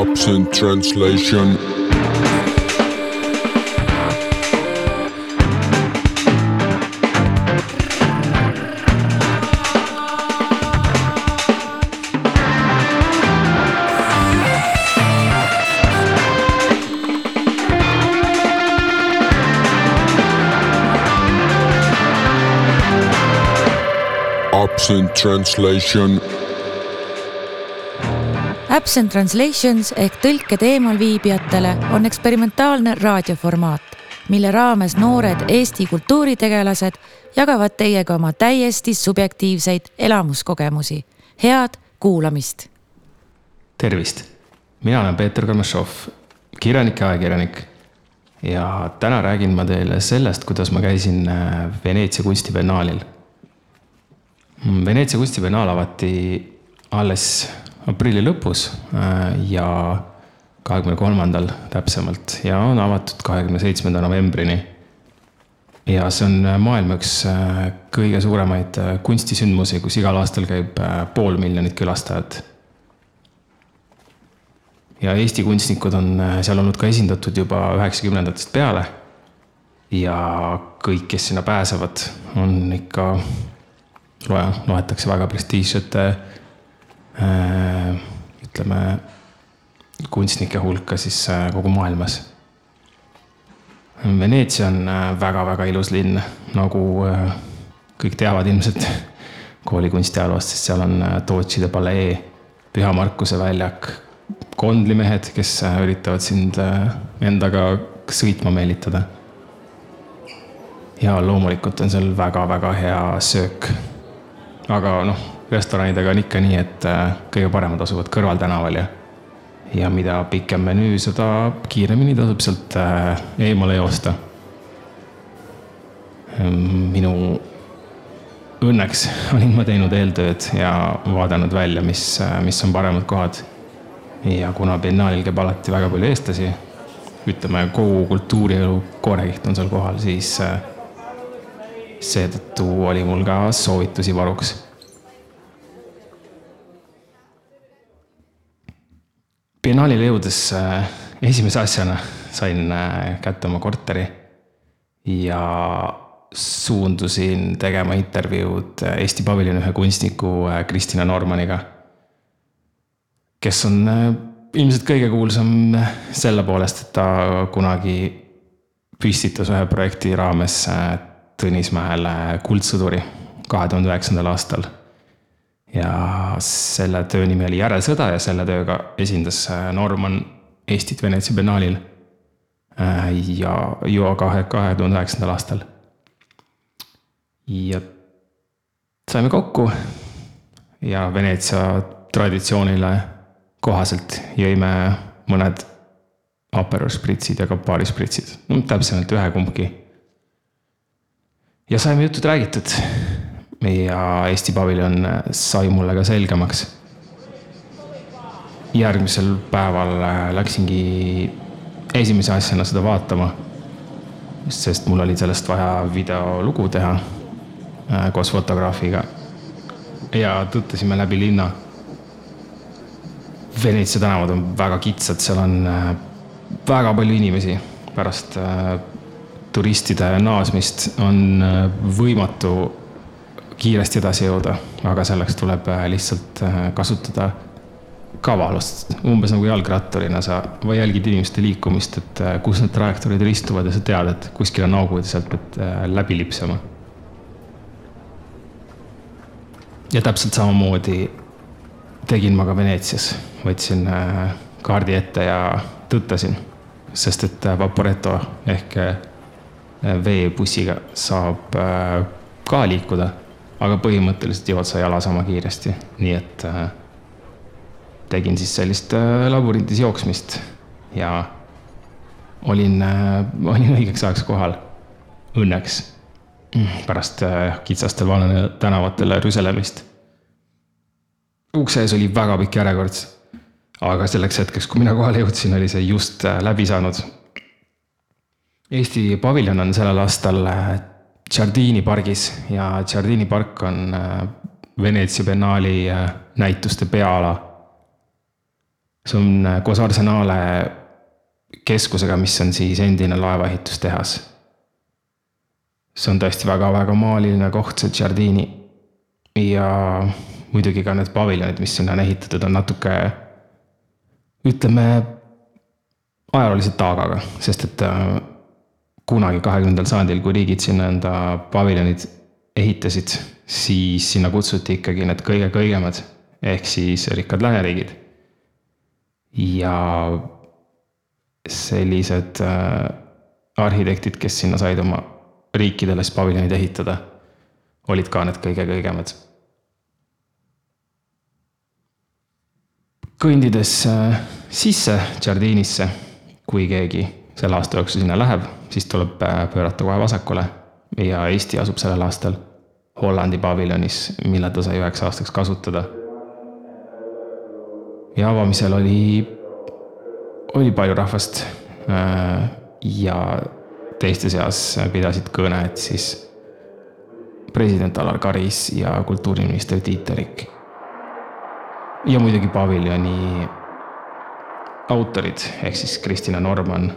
Absent translation. Absent translation. Absent Translations ehk tõlked eemalviibijatele on eksperimentaalne raadioformaat, mille raames noored Eesti kultuuritegelased jagavad teiega oma täiesti subjektiivseid elamuskogemusi. head kuulamist. tervist, mina olen Peeter Kalmašov, kirjanik ja ajakirjanik. ja täna räägin ma teile sellest, kuidas ma käisin äh, Veneetsia kunstibiennaalil. Veneetsia kunstibiennaal avati alles aprilli lõpus äh, ja kahekümne kolmandal täpsemalt ja on avatud kahekümne seitsmenda novembrini. ja see on maailma üks äh, kõige suuremaid kunstisündmusi, kus igal aastal käib pool miljonit külastajat ja Eesti kunstnikud on seal olnud ka esindatud juba üheksakümnendatest peale. ja kõik, kes sinna pääsevad, on ikka, loe, loetakse väga prestiižsete äh, ütleme, kunstnike hulka siis äh, kogu maailmas. Veneetsia on väga-väga ilus linn, nagu äh, kõik teavad ilmselt kooli kunstiajaloost, sest seal on Tootside palee, Püha Markuse väljak kondlimehed, kes üritavad sind endaga sõitma meelitada. ja loomulikult on seal väga-väga hea söök. aga noh, restoranidega on ikka nii, et kõige paremad asuvad kõrvaltänaval ja, ja mida pikem menüü, seda kiiremini tasub sealt eemale joosta. minu õnneks olin ma teinud eeltööd ja vaadanud välja, mis, mis on paremad kohad ja kuna biennaalil käib alati väga palju eestlasi, ütleme kogu kultuurielu koorekiht on seal kohal, siis seetõttu oli mul ka soovitusi varuks. Biennaalile jõudes esimese asjana sain kätte oma korteri ja suundusin tegema intervjuud Eesti paviljoni ühe kunstniku Kristina Normaniga kes on ilmselt kõige kuulsam selle poolest, et ta kunagi püstitas ühe projekti raames Tõnismäele Kuldsõduri kahe tuhande üheksandal aastal. Ja selle töö nimi oli Järelsõda ja selle tööga esindas Norman Eestit Veneetsia biennaalil. ja juba kahe, kahe tuhande üheksandal aastal. ja saime kokku ja Veneetsia traditsioonile kohaselt jõime mõned Aperol spritsid ja Campari spritsid, no täpsemalt ühe kumbki. ja saime jutud räägitud. Ja Eesti paviljon sai mulle ka selgemaks. järgmisel päeval läksingi esimese asjana seda vaatama. sest mul oli sellest vaja videolugu teha koos fotograafiga. ja tutvusime läbi linna Veneetsia tänavad on väga kitsad, seal on väga palju inimesi. pärast turistide naasmist on võimatu kiiresti edasi jõuda, aga selleks tuleb lihtsalt kasutada kavalust. umbes nagu jalgratturina sa jälgid inimeste liikumist, et kus need trajektoorid ristuvad ja sa tead, et kuskil on augud ja sealt pead läbi lipsama. ja täpselt samamoodi tegin ma ka Veneetsias, võtsin kaardi ette ja tõttasin, sest et Vaporetto ehk veebussiga saab ka liikuda, aga põhimõtteliselt jõuad sa jala sama kiiresti, nii et tegin siis sellist labyrintis jooksmist. Ja olin, olin õigeks ajaks kohal, õnneks. Pärast kitsastel tänavatel rüselemist ukse ees oli väga pikk järjekord. aga selleks hetkeks, kui mina kohale jõudsin, oli see just läbi saanud. Eesti paviljon on sellel aastal Giardini pargis ja Giardini park on Veneetsia biennaali näituste peaala. see on äh, koos Arsenale keskusega, mis on siis endine laevaehitustehas. see on tõesti väga-väga maaliline koht, see Giardini. ja muidugi ka need paviljonid, mis sinna on ehitatud, on natuke ütleme, ajaloolise taagaga, sest et äh, kunagi kahekümnendal sajandil, kui riigid sinna enda paviljonid ehitasid, siis sinna kutsuti ikkagi need kõige kõigemad ehk siis rikkad lääneriigid. ja sellised äh, arhitektid, kes sinna said oma riikidele siis paviljonid ehitada, olid ka need kõige kõigemad. kõndides äh, sisse Jardinisse, kui keegi selle aasta jooksul sinna läheb, siis tuleb äh, pöörata kohe vasakule ja Eesti asub sellel aastal Hollandi paviljonis, mille ta sai üheks aastaks kasutada. ja avamisel oli, oli palju rahvast äh, ja teiste seas pidasid kõnet siis president Alar Karis ja kultuuriminister Tiit Terik. ja muidugi paviljoni autorid ehk siis Kristina Norman,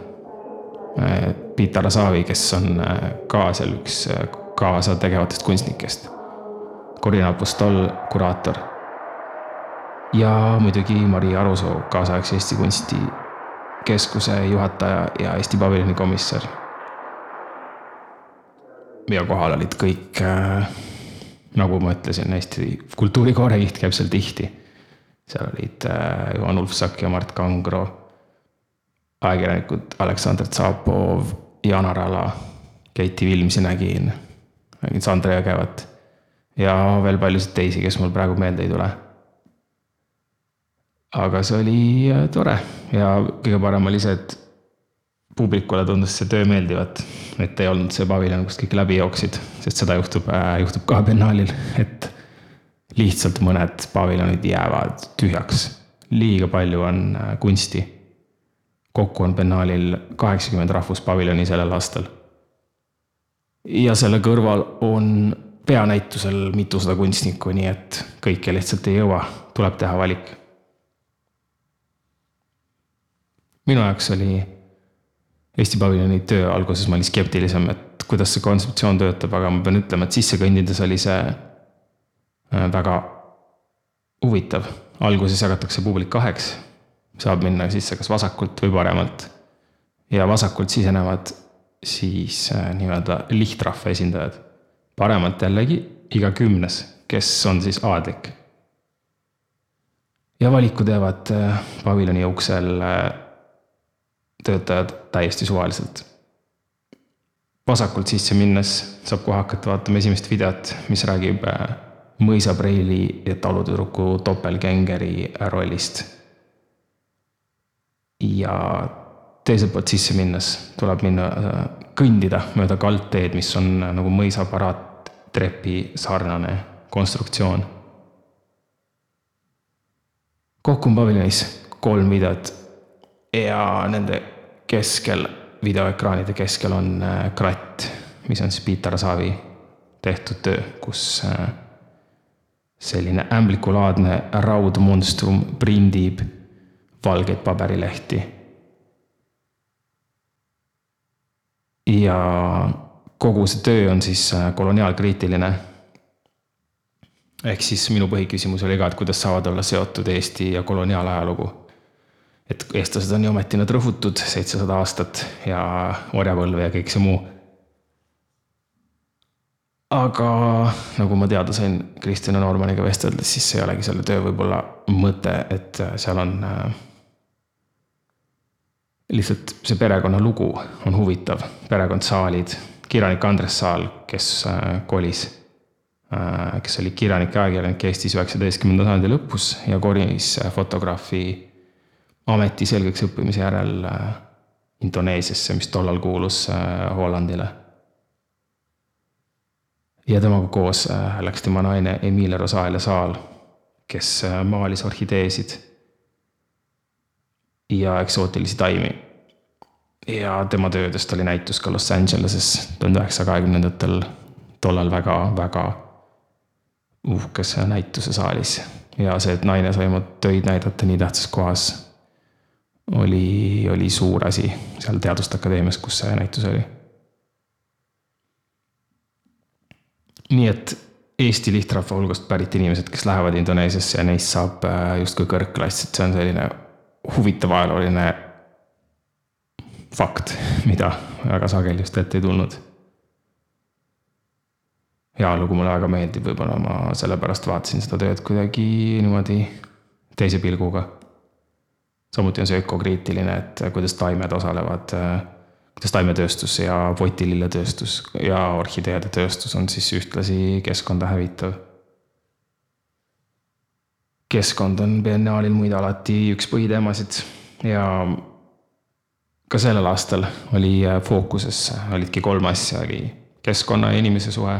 äh, Piita Rasavi, kes on äh, ka seal üks äh, kaasategevatest kunstnikest. Corina Apostol, kuraator. ja muidugi Mari Arusoo, kaasaegse Eesti Kunstikeskuse juhataja ja Eesti paviljoni komissar. ja kohal olid kõik, nagu ma ütlesin, Eesti kultuurikoorekiht käib seal tihti seal olid Juhan Ulfsak ja Mart Kangro, ajakirjanikud Aleksandr Tsapov, Janar Ala, Keiti Vilmsi nägin, nägin Sandra Jõgevat ja veel paljusid teisi, kes mul praegu meelde ei tule. aga see oli äh, tore ja kõige parem oli see, et publikule tundus see töö meeldivat, et ei olnud see paviljon, kust kõik läbi jooksid, sest seda juhtub, äh, juhtub ka biennaalil, et lihtsalt mõned paviljonid jäävad tühjaks. liiga palju on äh, kunsti. Kokku on biennaalil kaheksakümmend rahvuspaviljoni sellel aastal. ja selle kõrval on peanäitusel mitusada kunstnikku, nii et kõike lihtsalt ei jõua, tuleb teha valik. minu jaoks oli Eesti paviljoni töö alguses ma olin skeptilisem, et kuidas see kontseptsioon töötab, aga ma pean ütlema, et sisse kõndides oli see Äh, väga huvitav. alguses jagatakse publik kaheks, saab minna sisse kas vasakult või paremalt. ja vasakult sisenevad siis äh, nii-öelda lihtrahva esindajad. paremalt jällegi iga kümnes, kes on siis aadlik. ja valiku teevad äh, paviljoni uksel töötajad täiesti suvaliselt. vasakult sisse minnes saab kohe hakata vaatama esimest videot, mis räägib mõisapreili ja talutüdruku doppelgängeri rollist. Ja teiselt poolt sisse minnes tuleb minna, äh, kõndida mööda kaldteed, mis on äh, nagu mõisaparaat trepi sarnane konstruktsioon. kokku on paviljonis kolm videot ja nende keskel, videoekraanide keskel on äh, kratt, mis on siis Piiter Saavi tehtud töö, kus selline ämblikulaadne raudmonstrum prindib valgeid paberilehti. ja kogu see töö on siis äh, koloniaalkriitiline. ehk siis minu põhiküsimus oli ka, et kuidas saavad olla seotud Eesti ja koloniaalajalugu. et eestlased on ju ometi nad rõhutud seitsesada aastat ja orjapõlve ja kõik see muu aga nagu ma teada sain Kristjan Normaniga vesteldes, siis see ei olegi selle töö võib-olla mõte, et seal on äh, lihtsalt see perekonnalugu on huvitav, perekond Saalid, kirjanik Andres Saal, kes äh, kolis, äh, kes oli kirjanik ja ajakirjanik Eestis üheksateistkümnenda sajandi lõpus ja kolis fotograafi ameti selgeks õppimise järel Indoneesiasse, mis tollal kuulus Hollandile. Ja temaga koos äh, läks tema naine Emilia Rosalia Saal, kes äh, maalis orhideesid ja eksootilisi taimi. ja tema töödest oli näitus ka Los Angeleses tuhande üheksasaja kahekümnendatel, tollal väga-väga uhkes näitusesaalis. ja see, et naine sai oma töid näidata nii tähtsas kohas, oli, oli suur asi seal Teaduste Akadeemias, kus see näitus oli. nii et Eesti lihtrahva hulgast pärit inimesed, kes lähevad Indoneesiasse ja neist saab äh, justkui kõrgklass, et see on selline huvitav ajalooline fakt, mida väga sageli just ette ei tulnud. ajalugu mulle väga meeldib, võib-olla ma sellepärast vaatasin seda tööd kuidagi niimoodi teise pilguga. samuti on see ökokriitiline, et kuidas taimed osalevad, kuidas taimetööstus ja votililletööstus ja orhideede tööstus on siis ühtlasi keskkonda hävitav. Keskkond on biennaalil muide alati üks põhiteemasid ja ka sellel aastal oli fookuses, olidki kolm asja, oli keskkonna ja inimese suhe,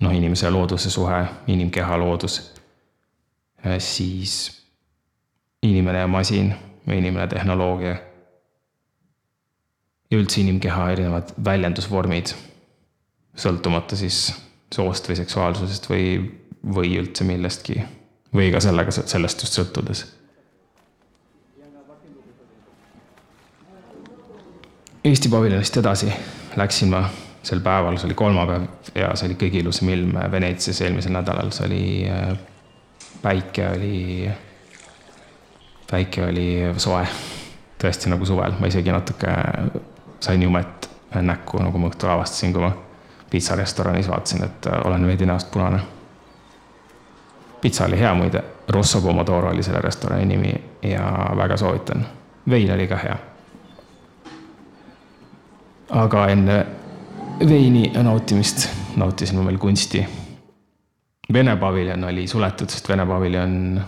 noh, inimese ja looduse suhe, inimkeha, loodus, siis inimene ja masin või inimene, tehnoloogia. ja üldse inimkeha erinevad väljendusvormid, sõltumata siis soost või seksuaalsusest või, või üldse millestki. Või ka sellega, sellest just sõltudes. Eesti paviljonist edasi läksin ma sel päeval, see oli kolmapäev ja see oli kõige ilusam ilm Veneetsias eelmisel nädalal, see oli, päike oli päike oli soe, tõesti nagu suvel, ma isegi natuke sain jumet näkku, nagu ma õhtul avastasin, kui ma pitsarestoranis vaatasin, et olen veidi näost punane. Pitsa oli hea muide, Rosso Pomodoro oli selle restorani nimi ja väga soovitan. vein oli ka hea. aga enne veini nautimist nautisin ma veel kunsti. Vene paviljon oli suletud, sest Vene paviljon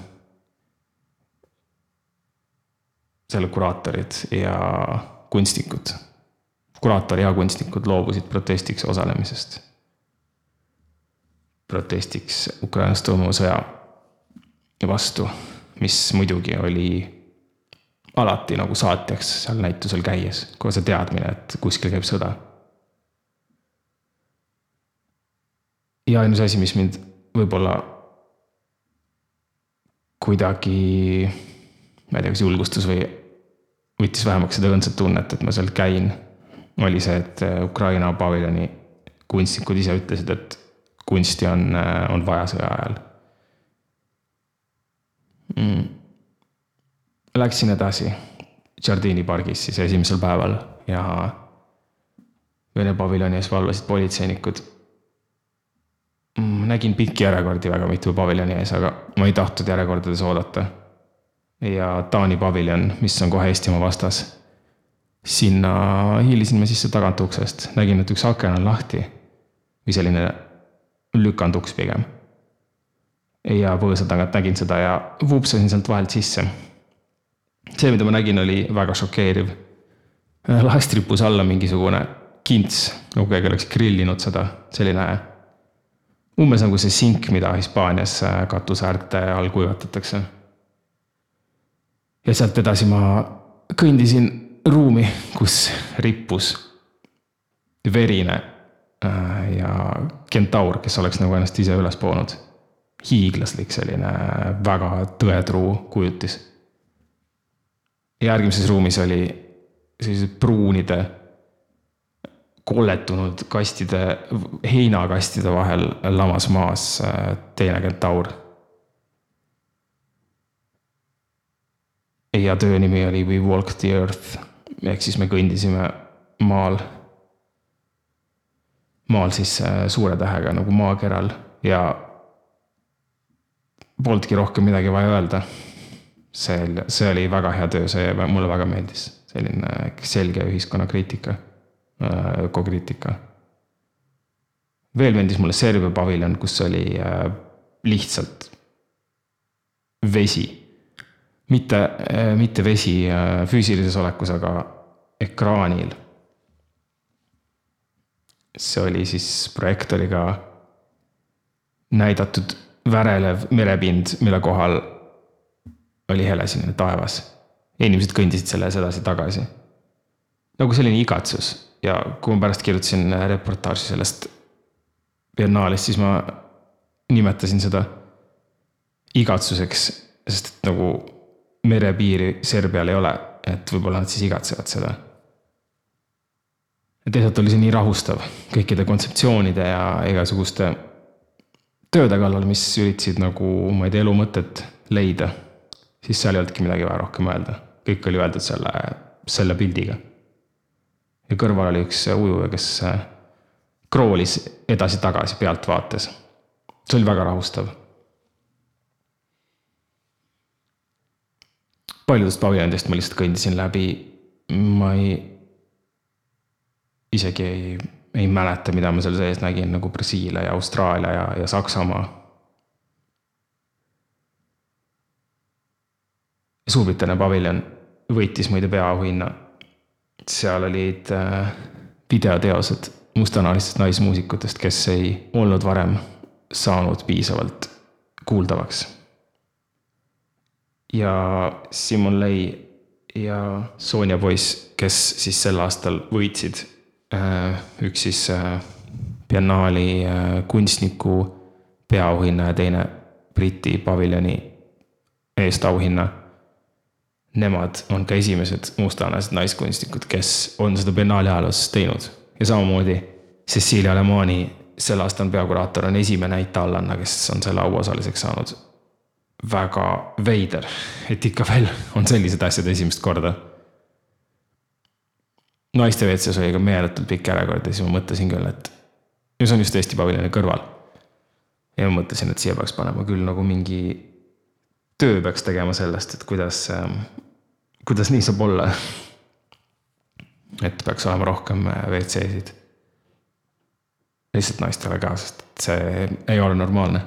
selle kuraatorid ja kunstnikud, kuraator ja kunstnikud loobusid protestiks osalemisest. Protestiks Ukrainas toimuva sõja vastu, mis muidugi oli alati nagu saatjaks seal näitusel käies, kohe see teadmine, et kuskil käib sõda. ja ainus asi, mis mind võib-olla kuidagi ma ei tea, kas julgustus või võttis vähemaks seda õndsat tunnet, et ma seal käin, oli see, et Ukraina paviljoni kunstnikud ise ütlesid, et kunsti on, äh, on vaja sõja ajal mm.. Läksin edasi Jardini pargis siis esimesel päeval ja Vene paviljoni ees valvasid politseinikud mm,. nägin pikki järjekordi väga mitu paviljoni ees, aga ma ei tahtnud järjekordades oodata ja Taani paviljon, mis on kohe Eestimaa vastas. sinna hiilisime sisse tagantuksest, nägin, et üks aken on lahti või selline lükanduks pigem. ja põõsa tagant nägin seda ja vupsasin sealt vahelt sisse. see, mida ma nägin, oli väga šokeeriv. lahest rippus alla mingisugune kints, nagu keegi oleks grillinud seda, selline umbes nagu see sink, mida Hispaanias katuseäärte all kuivatatakse ja sealt edasi ma kõndisin ruumi, kus rippus verine ja kentaur, kes oleks nagu ennast ise üles poonud. hiiglaslik selline väga tõetruu kujutis. järgmises ruumis oli sellised pruunide kolletunud kastide, heinakastide vahel lamas maas äh, teine kentaur ja töö nimi oli We Walk the Earth ehk siis me kõndisime maal, maal siis äh, suure tähega nagu maakeral ja polnudki rohkem midagi vaja öelda. see, see oli väga hea töö, see mulle väga meeldis, selline selge ühiskonnakriitika, äh, ökokriitika. veel meeldis mulle Serbia paviljon, kus oli äh, lihtsalt vesi mitte, äh, mitte vesi äh, füüsilises olekus, aga ekraanil. See oli siis projektooriga näidatud värelev merepind, mille kohal oli helesinine taevas. inimesed kõndisid selle ees edasi-tagasi. nagu selline igatsus ja kui ma pärast kirjutasin reportaaži sellest biennaalist, siis ma nimetasin seda igatsuseks, sest et nagu merepiiri Serbial ei ole, et võib-olla nad siis igatsevad seda. Ja teisalt oli see nii rahustav kõikide kontseptsioonide ja igasuguste tööde kallal, mis üritasid nagu, ma ei tea, elu mõtet leida. siis seal ei olnudki midagi vaja rohkem öelda, kõik oli öeldud selle, selle pildiga. ja kõrval oli üks ujuja, kes kroolis edasi-tagasi pealtvaates. see oli väga rahustav paljudest paviljonidest ma lihtsalt kõndisin läbi, ma ei, isegi ei, ei mäleta, mida ma seal sees nägin, nagu Brasiilia ja Austraalia ja, ja Saksamaa. Suurbritannia paviljon võitis muide peaauhinna. seal olid äh, videoteosed mustanahalistest naismuusikutest, kes ei olnud varem saanud piisavalt kuuldavaks ja Simon Lei ja Sonja Poiss, kes siis sel aastal võitsid. Äh, üks siis äh, biennaali äh, kunstniku peaauhinna ja teine Briti paviljoni eest auhinna. Nemad on ka esimesed mustanahalised naiskunstnikud, kes on seda biennaali ajaloos teinud ja samamoodi Cecilia Alemani, selle aasta on peakuraator, on esimene itaallanna, kes on selle auosaliseks saanud väga veider, et ikka veel on sellised asjad esimest korda. Naiste WC-s oli ka meeletult pikk järjekord ja siis ma mõtlesin küll, et ja see on just Eesti paviljoni kõrval. ja ma mõtlesin, et siia peaks panema küll nagu mingi töö peaks tegema sellest, et kuidas, kuidas nii saab olla. et peaks olema rohkem WC-sid. lihtsalt naistele ka, sest see ei ole normaalne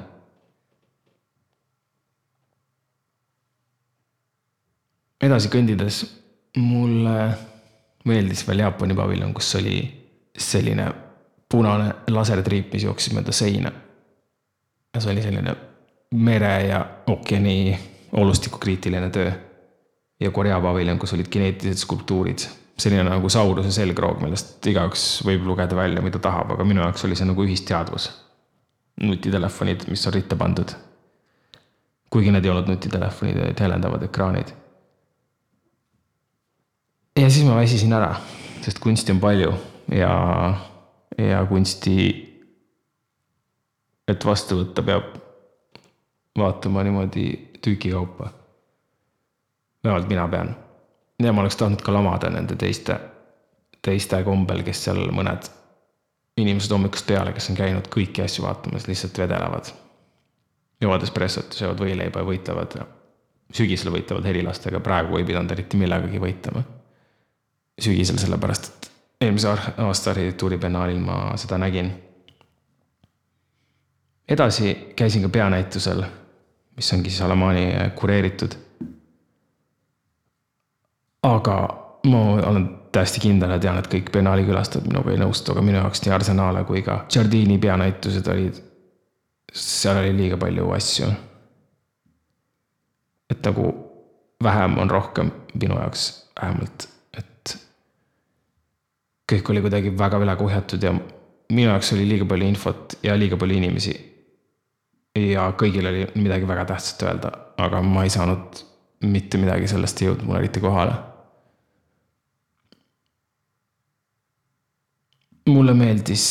edasi kõndides mulle meeldis veel Jaapani paviljon, kus oli selline punane lasertriip, mis jooksis mööda seina. ja see oli selline mere ja ookeani olustikukriitiline töö. ja Korea paviljon, kus olid geneetilised skulptuurid, selline nagu Sauruse selgroog, millest igaüks võib lugeda välja, mida tahab, aga minu jaoks oli see nagu ühisteadvus. nutitelefonid, mis on ritta pandud. kuigi need ei olnud nutitelefonid, olid helendavad ekraanid ja siis ma väsisin ära, sest kunsti on palju ja, ja kunsti, et vastu võtta, peab vaatama niimoodi tükikaupa. vähemalt mina pean. ja ma oleks tahtnud ka lamada nende teiste, teiste kombel, kes seal mõned inimesed hommikust peale, kes on käinud kõiki asju vaatamas, lihtsalt vedelevad. joovad espressot, söövad võileiba ja võitlevad sügisel võitlevad helilastega, praegu ei pidanud eriti millegagi võitlema sügisel, sellepärast et eelmise aasta arhitektuuribiennaalil ma seda nägin. edasi käisin ka peanäitusel, mis ongi siis Alamani kureeritud. aga ma olen täiesti kindel ja tean, et kõik biennaali külastajad minuga ei nõustu, aga minu jaoks nii Arsenale kui ka Giardini peanäitused olid, seal oli liiga palju asju. et nagu vähem on rohkem minu jaoks vähemalt kõik oli kuidagi väga üle kuhjatud ja minu jaoks oli liiga palju infot ja liiga palju inimesi. ja kõigil oli midagi väga tähtsat öelda, aga ma ei saanud mitte midagi sellest ei jõudnud mulle eriti kohale. mulle meeldis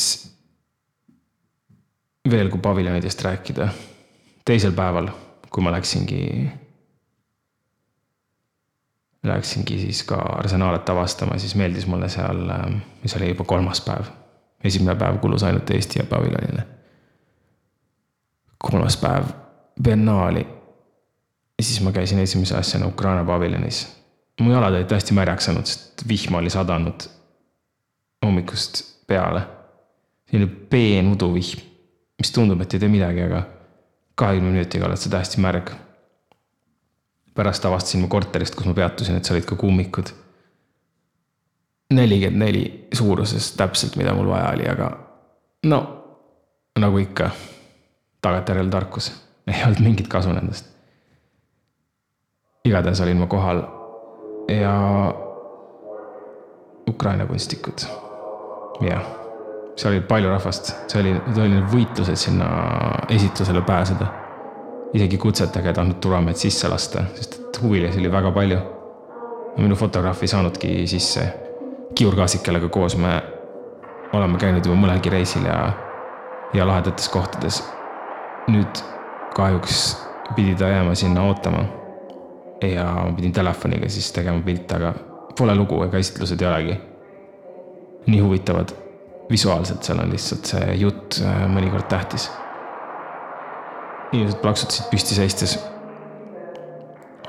veel, kui paviljonidest rääkida, teisel päeval, kui ma läksingi Läksingi siis ka Arsenalet avastama, siis meeldis mulle seal, mis oli juba kolmas päev. esimene päev kulus ainult Eesti paviljonile. kolmas päev biennaali. ja siis ma käisin esimese asjana Ukraina paviljonis. mu jalad olid täiesti märjaks saanud, sest vihma oli sadanud hommikust peale. selline peen uduvihm, mis tundub, et ei tee midagi, aga kahekümne minutiga oled sa täiesti märg pärast avastasin ma korterist, kus ma peatusin, et seal olid ka kummikud. nelikümmend neli suuruses täpselt, mida mul vaja oli, aga no nagu ikka, tagantjärele tarkus, ei olnud mingit kasu nendest. igatahes olin ma kohal ja Ukraina kunstnikud, jah, seal oli palju rahvast, see oli, see oli võitlus, et sinna esitlusele pääseda isegi kutsetega ei tahtnud turvamehed sisse lasta, sest et huvilisi oli väga palju. minu fotograaf ei saanudki sisse. kiurkaasik, kellega koos me oleme käinud juba mõnelgi reisil ja, ja lahedates kohtades. nüüd kahjuks pidi ta jääma sinna ootama. ja ma pidin telefoniga siis tegema pilte, aga pole lugu ega esitlused ei olegi nii huvitavad visuaalselt, seal on lihtsalt see jutt äh, mõnikord tähtis. Inimesed plaksutasid püsti seistes.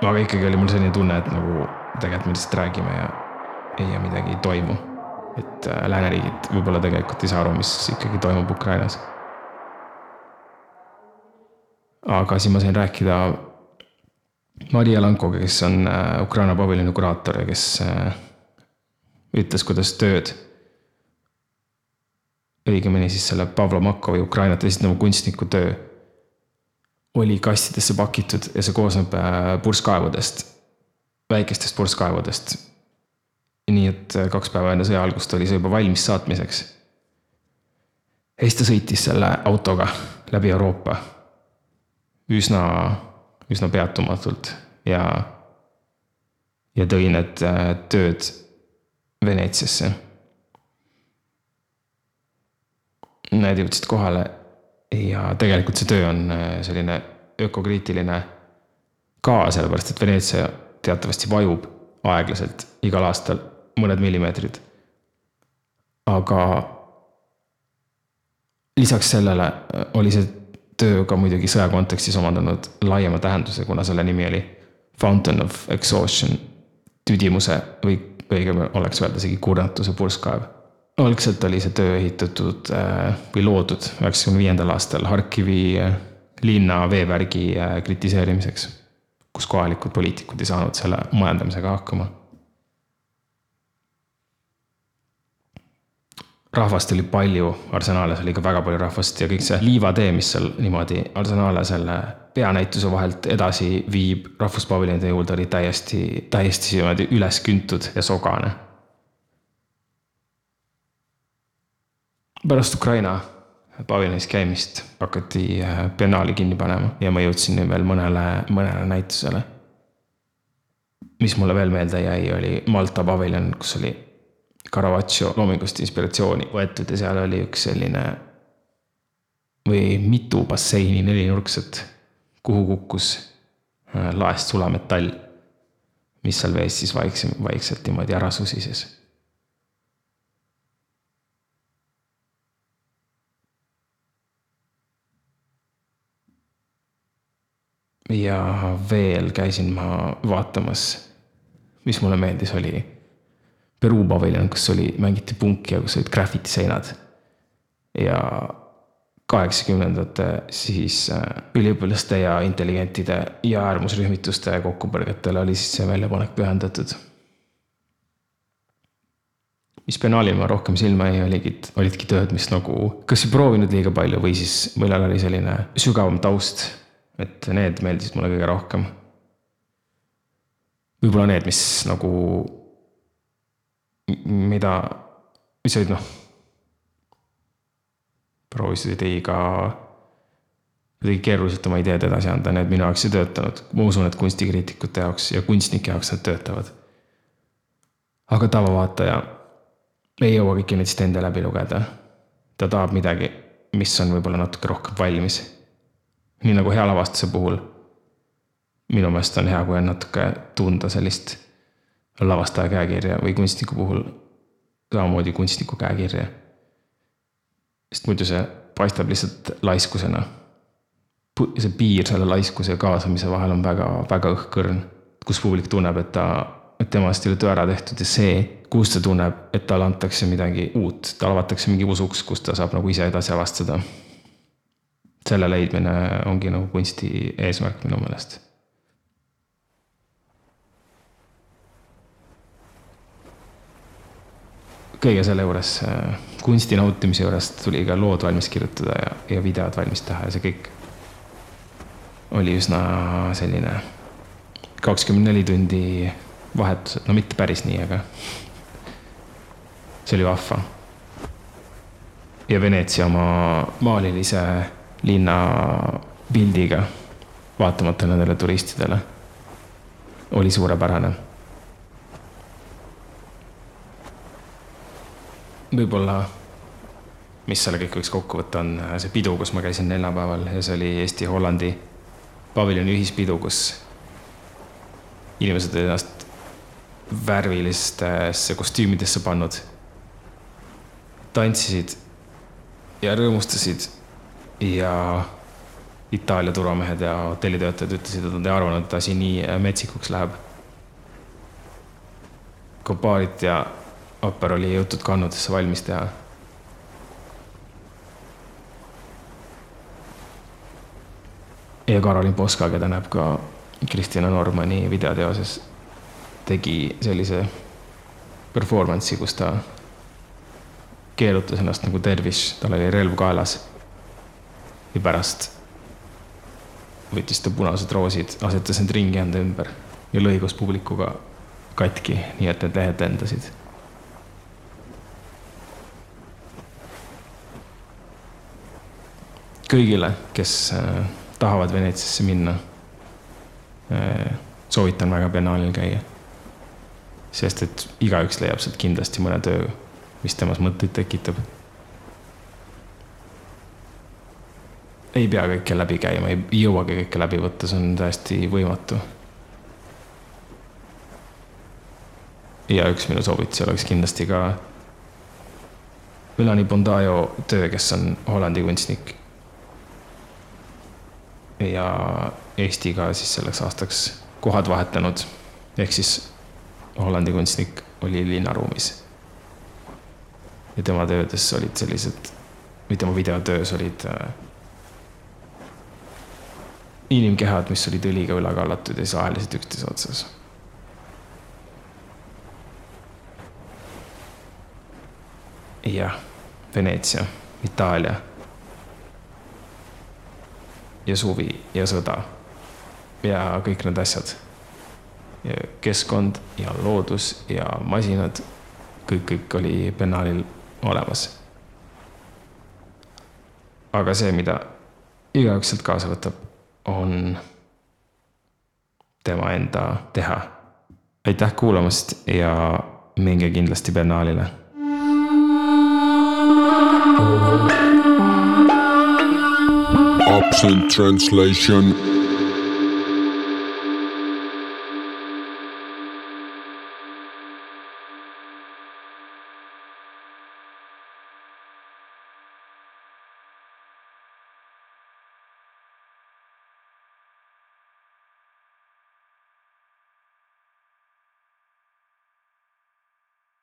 aga ikkagi oli mul selline tunne, et nagu tegelikult me lihtsalt räägime ja, ja midagi ei toimu. et äh, lääneriigid võib-olla tegelikult ei saa aru, mis ikkagi toimub Ukrainas. aga siis ma sain rääkida Maria Lankoga, kes on äh, Ukraina paviljoni kuraator ja kes ütles, kuidas tööd õigemini siis selle Pavlo Makovi Ukrainat esindava kunstniku töö oli kastidesse pakitud ja see koosneb äh, purskkaevudest, väikestest purskkaevudest. nii et äh, kaks päeva enne sõja algust oli see juba valmis saatmiseks. ja siis ta sõitis selle autoga läbi Euroopa üsna, üsna peatumatult ja, ja tõi need äh, tööd Veneetsiasse Need jõudsid kohale ja tegelikult see töö on äh, selline ökokriitiline ka, sellepärast et Veneetsia teatavasti vajub aeglaselt igal aastal mõned millimeetrid. aga lisaks sellele äh, oli see töö ka muidugi sõja kontekstis omandanud laiema tähenduse, kuna selle nimi oli Fountain of Exhaustion, tüdimuse või õigem oleks öelda isegi kurnatuse purskkaev algselt oli see töö ehitatud äh, või loodud üheksakümne viiendal aastal Harkivi äh, linna veevärgi äh, kritiseerimiseks, kus kohalikud poliitikud ei saanud selle majandamisega hakkama. rahvast oli palju, Arsenaales oli ka väga palju rahvast ja kõik see liivatee, mis seal niimoodi Arsenale selle peanäituse vahelt edasi viib rahvuspaviljonide juurde, oli täiesti, täiesti niimoodi üles küntud ja sogane pärast Ukraina paviljonis käimist hakati äh, biennaali kinni panema ja ma jõudsin veel mõnele, mõnele näitusele. mis mulle veel meelde jäi, oli Malta paviljon, kus oli Caravaggio loomingust inspiratsiooni võetud ja seal oli üks selline või mitu basseini nelinurkset, kuhu kukkus äh, laest sulametall, mis seal vees siis vaikse, vaikselt niimoodi ära susises ja veel käisin ma vaatamas, mis mulle meeldis, oli Peruu paviljon, kus oli, mängiti punki ja kus olid graffiti seinad. ja kaheksakümnendate siis äh, üliõpilaste ja intelligentide ja äärmusrühmituste kokkupõrgetele oli siis see väljapanek pühendatud. mis penaalil ma rohkem silma jäi, oligi, olidki tööd, mis nagu kas ei proovinud liiga palju või siis millel oli selline sügavam taust et need meeldisid mulle kõige rohkem. võib-olla need, mis nagu, mida, mis olid noh, proovisid liiga, kuidagi keeruliselt oma ideed edasi anda, need minu jaoks ei töötanud. ma usun, et kunstikriitikute jaoks ja kunstnike jaoks need töötavad. aga tavavaataja ei jõua kõiki neid stende läbi lugeda. ta tahab midagi, mis on võib-olla natuke rohkem valmis nii nagu hea lavastuse puhul. minu meelest on hea, kui on natuke tunda sellist lavastaja käekirja või kunstniku puhul samamoodi kunstniku käekirja. sest muidu see paistab lihtsalt laiskusena. see piir selle laiskuse ja kaasamise vahel on väga, väga õhkõrn, kus publik tunneb, et ta, et temast ei ole töö ära tehtud ja see, kus ta tunneb, et talle antakse midagi uut, talle avatakse mingi usuks, kus ta saab nagu ise edasi avastada selle leidmine ongi nagu kunsti eesmärk minu meelest. kõige selle juures, äh, kunsti nautimise juures tuli ka lood valmis kirjutada ja, ja videod valmis teha ja see kõik oli üsna selline kakskümmend neli tundi vahetused, no mitte päris nii, aga see oli vahva. ja Veneetsia oma maalilise linna pildiga, vaatamata nendele turistidele. oli suurepärane. võib-olla, mis selle kõik võiks kokku võtta, on äh, see pidu, kus ma käisin neljapäeval ja see oli Eesti-Hollandi paviljoni ühispidu, kus inimesed ennast värvilistesse kostüümidesse pannud, tantsisid ja rõõmustasid ja Itaalia turvamehed ja hotellitöötajad ütlesid, et nad ei arvanud, et asi nii metsikuks läheb. Kopaarit ja Opera oli jõutud kannudesse valmis teha. ja Karolin Poska, keda näeb ka Kristina Normani videoteoses, tegi sellise performance'i, kus ta keerutas ennast nagu tervis, tal oli relv kaelas. Ja pärast võttis ta punased roosid, asetas need ringi enda ümber ja lõi koos publikuga katki, nii et need lehed lendasid. kõigile, kes äh, tahavad Veneetsiasse minna äh,, soovitan väga biennaalil käia. sest et igaüks leiab sealt kindlasti mõne töö, mis temas mõtteid tekitab ei pea kõike läbi käima, ei jõuagi kõike läbi võtta, see on täiesti võimatu. ja üks minu soovitusi oleks kindlasti ka Melanie Bondajo töö, kes on Hollandi kunstnik. ja Eestiga siis selleks aastaks kohad vahetanud, ehk siis Hollandi kunstnik oli linnaruumis. ja tema töödes olid sellised, või tema videotöös olid äh, inimkehad, mis olid õliga üle kallatud ja siis aheldasid üksteise otsas. jah, Veneetsia, Itaalia. ja suvi ja sõda ja kõik need asjad. ja keskkond ja loodus ja masinad, kõik, kõik oli Biennaalil olemas. aga see, mida igaüks sealt kaasa võtab on tema enda teha. aitäh kuulamast ja minge kindlasti Biennaalile. Absent translation.